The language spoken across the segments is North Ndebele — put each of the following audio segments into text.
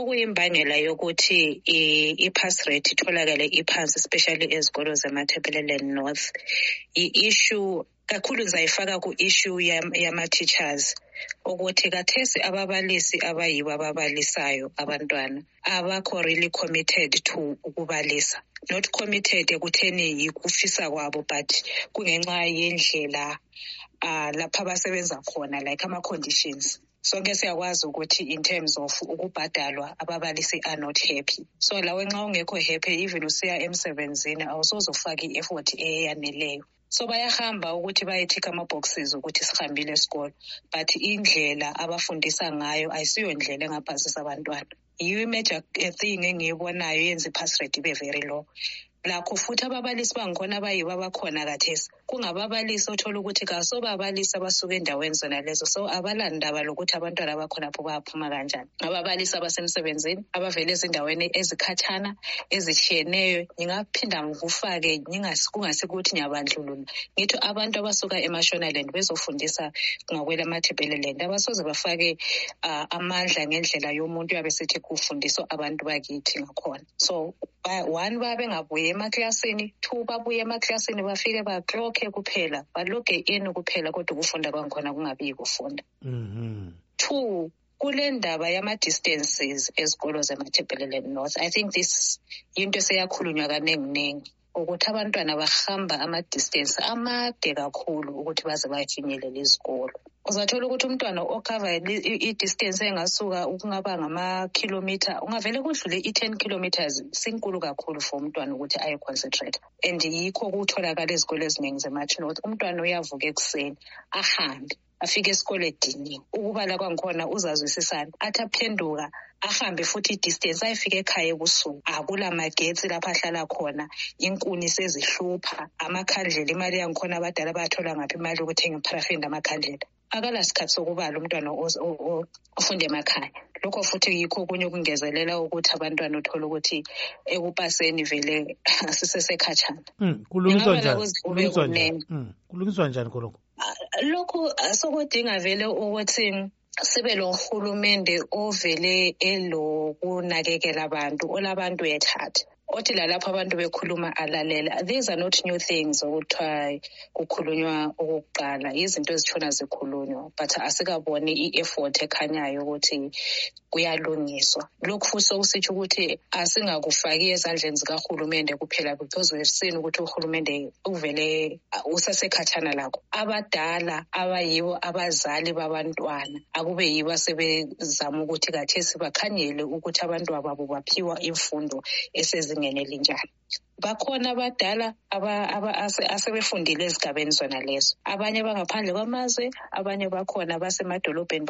okuyimbangela yokuthi i-pass rate itholakale iphansi especially ezikolo zematabeleland north yi-issue kakhulu ngizayifaka ku-issue yama-teachers ukuthi kathesi ababalisi abayibo ababalisayo abantwana abakho really committed to ukubalisa not committed ekutheni yikufisa kwabo but kungenxa yendlela um lapho abasebenza khona like ama-conditions sonke siyakwazi ukuthi in terms of ukubhadalwa ababalisi are not happy so lawe nxa ungekho happy even usiya emsebenzini awusoze ufake i-effort eyaneleyo so bayahamba ukuthi bayethikha ama-boxes ukuthi sihambile esikolo but indlela abafundisa ngayo ayisiyo ndlela engabhazisa abantwana yiyo imajor eh, thing engiyibonayo yenza i-pass rate ibe very low lakho futhi ababalisi bangikhona abayibo abakhona kathesi kungababalisi othola ukuthi kasobabalisi abasuke endaweni zona lezo so abalandaba lokuthi abantwana abakhonapho bayaphuma kanjani ababalisi abasemsebenzini abavele ezindaweni ezikhatshana ezishiyeneyo ngingaphinda ngikufake kungasikuthi ngiyabandlulula ngithi abantu abasuka emashonaland bezofundisa ngokwelamathibeleland abasoze bafake uh, amandla ngendlela yomuntu yabe sithi kufundiswa abantu bakithi ngakhona so one babe ngabuye emaklasini two babuye emaklasini bafike baklokhe kuphela baloge in kuphela kodwa ukufunda kwangikhona kungabiyi kufunda mm -hmm. two kule ndaba yama-distances ezikolo zemathebheleland north i think this yinto eseyakhulunywa kaninginingi ukuthi abantwana bahamba ama-distance amade kakhulu ukuthi baze bafinyelele izikolo uzathola ukuthi umntwana okhava i-distance engasuka kungaba ngamakhilomitha ungavele kudlule i-ten kilometers sinkulu kakhulu for umntwana ukuthi ayeconcentrate and yikho kutholakala ezikolo eziningi zemathinoth umntwana uyavuka ekuseni ahambe afike esikolo ediniwe ukubala kwangikhona uzazwisisani athi aphenduka ahambe futhi idistance ayefika ekhaya ebusuku akula magetsi lapho ahlala khona inkuni sezihlupha amakhandlela imali yangikhona abadala bayathola ngaphi imali yokuthenga ipharafini lamakhandlela akalasikhathi sokubala umntwana ofunde emakhaya lokho futhi yikho okunye okungezelela ukuthi abantwana uthole ukuthi ekupaseni vele sisesekhatshana hmm, kulungiswa njani hmm, kulungiswa njani khonokho lokhu sokudinga vele ukuthi sibe lohulumende ovele elokunakekela abantu olabantu ethathe othi lalapho abantu bekhuluma alalela these are not new things okuthiwa kukhulunywa okokuqala yizinto ezitshona zikhulunywa but asikaboni i-effort ekhanyayo ukuthi kuyalungiswa lokhu sokusitsho ukuthi asingakufaki ezandleni zikahulumende kuphela because we've seen ukuthi uhulumende uvele uh, usasekhathana lakho abadala abayibo abazali babantwana akube yibo asebezama ukuthi kathesi bakhangele ukuthi abantwana babo baphiwa imfundo esezingeni elinjani bakhona abadala asebefundile ezigabeni zona lezo abanye bangaphandle kwamazwe abanye bakhona basemadolobheni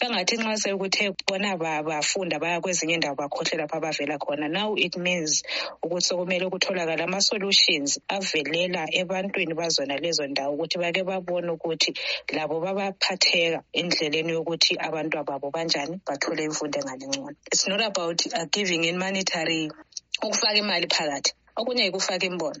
bangathi nxa sekuthe bona bafunda baya kwezinye indawo bakhohle lapho abavela khona now it means ukuthi sekumele kutholakale ama-solutions avelela ebantwini bazona lezo ndawo ukuthi bake babone ukuthi labo babaphatheka endleleni yokuthi abantwababo banjani bathole imfundo engalingcono it's not about uh, giving in monetary ukufaka imali phakathi okunye yikufaka imbono